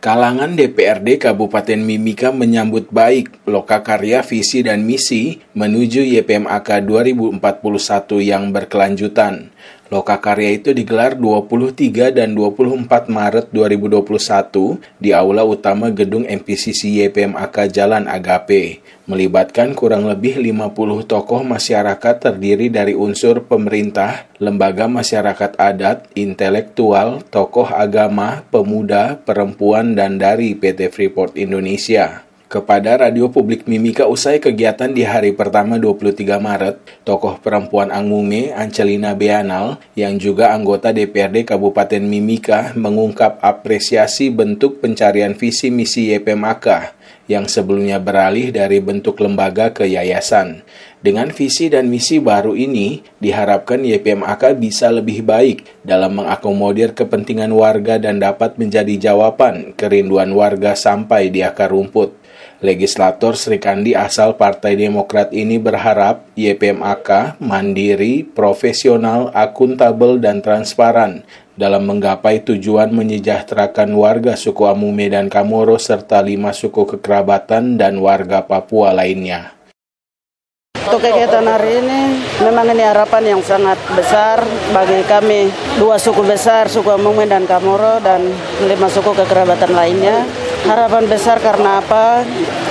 Kalangan DPRD Kabupaten Mimika menyambut baik lokakarya visi dan misi menuju YPMAK 2041 yang berkelanjutan. Lokakarya itu digelar 23 dan 24 Maret 2021 di Aula Utama Gedung MPCC YPMAK Jalan Agape, melibatkan kurang lebih 50 tokoh masyarakat terdiri dari unsur pemerintah, lembaga masyarakat adat, intelektual, tokoh agama, pemuda, perempuan, dan dari PT Freeport Indonesia. Kepada Radio Publik Mimika usai kegiatan di hari pertama 23 Maret, tokoh perempuan Angmume, Ancelina Beanal, yang juga anggota DPRD Kabupaten Mimika, mengungkap apresiasi bentuk pencarian visi misi YPMAK yang sebelumnya beralih dari bentuk lembaga ke yayasan. Dengan visi dan misi baru ini, diharapkan YPMAK bisa lebih baik dalam mengakomodir kepentingan warga dan dapat menjadi jawaban kerinduan warga sampai di akar rumput. Legislator Sri Kandi asal Partai Demokrat ini berharap YPMAK mandiri, profesional, akuntabel, dan transparan dalam menggapai tujuan menyejahterakan warga suku Amume dan Kamoro serta lima suku kekerabatan dan warga Papua lainnya. Untuk kegiatan hari ini memang ini harapan yang sangat besar bagi kami dua suku besar suku Amume dan Kamoro dan lima suku kekerabatan lainnya harapan besar karena apa?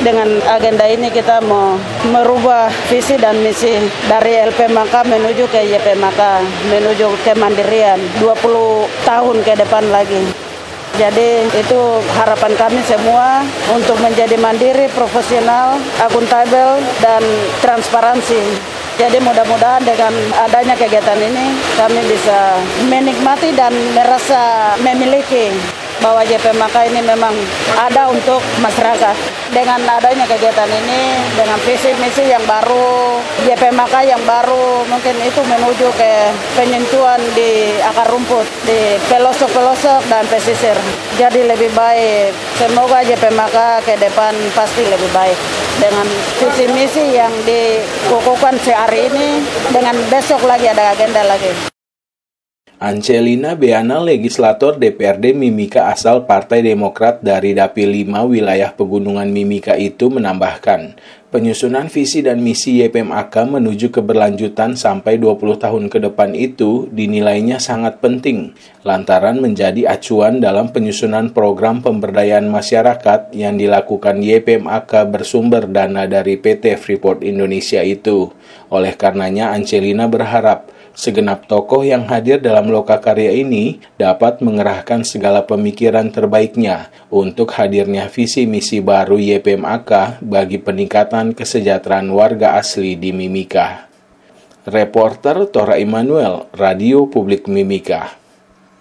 Dengan agenda ini kita mau merubah visi dan misi dari LP Maka menuju ke YP Maka, menuju kemandirian 20 tahun ke depan lagi. Jadi itu harapan kami semua untuk menjadi mandiri, profesional, akuntabel, dan transparansi. Jadi mudah-mudahan dengan adanya kegiatan ini kami bisa menikmati dan merasa memiliki bahwa JP Maka ini memang ada untuk masyarakat. Dengan adanya kegiatan ini, dengan visi misi yang baru, JP Maka yang baru, mungkin itu menuju ke penyentuhan di akar rumput, di pelosok-pelosok dan pesisir. Jadi lebih baik. Semoga JP Maka ke depan pasti lebih baik. Dengan visi misi yang dikukuhkan sehari ini, dengan besok lagi ada agenda lagi. Angelina Beana, legislator DPRD Mimika asal Partai Demokrat dari Dapil 5 wilayah Pegunungan Mimika itu menambahkan, penyusunan visi dan misi YPMAK menuju keberlanjutan sampai 20 tahun ke depan itu dinilainya sangat penting, lantaran menjadi acuan dalam penyusunan program pemberdayaan masyarakat yang dilakukan YPMAK bersumber dana dari PT Freeport Indonesia itu. Oleh karenanya, Angelina berharap Segenap tokoh yang hadir dalam loka karya ini dapat mengerahkan segala pemikiran terbaiknya untuk hadirnya visi misi baru YPMAK bagi peningkatan kesejahteraan warga asli di Mimika. Reporter Tora Immanuel, Radio Publik Mimika.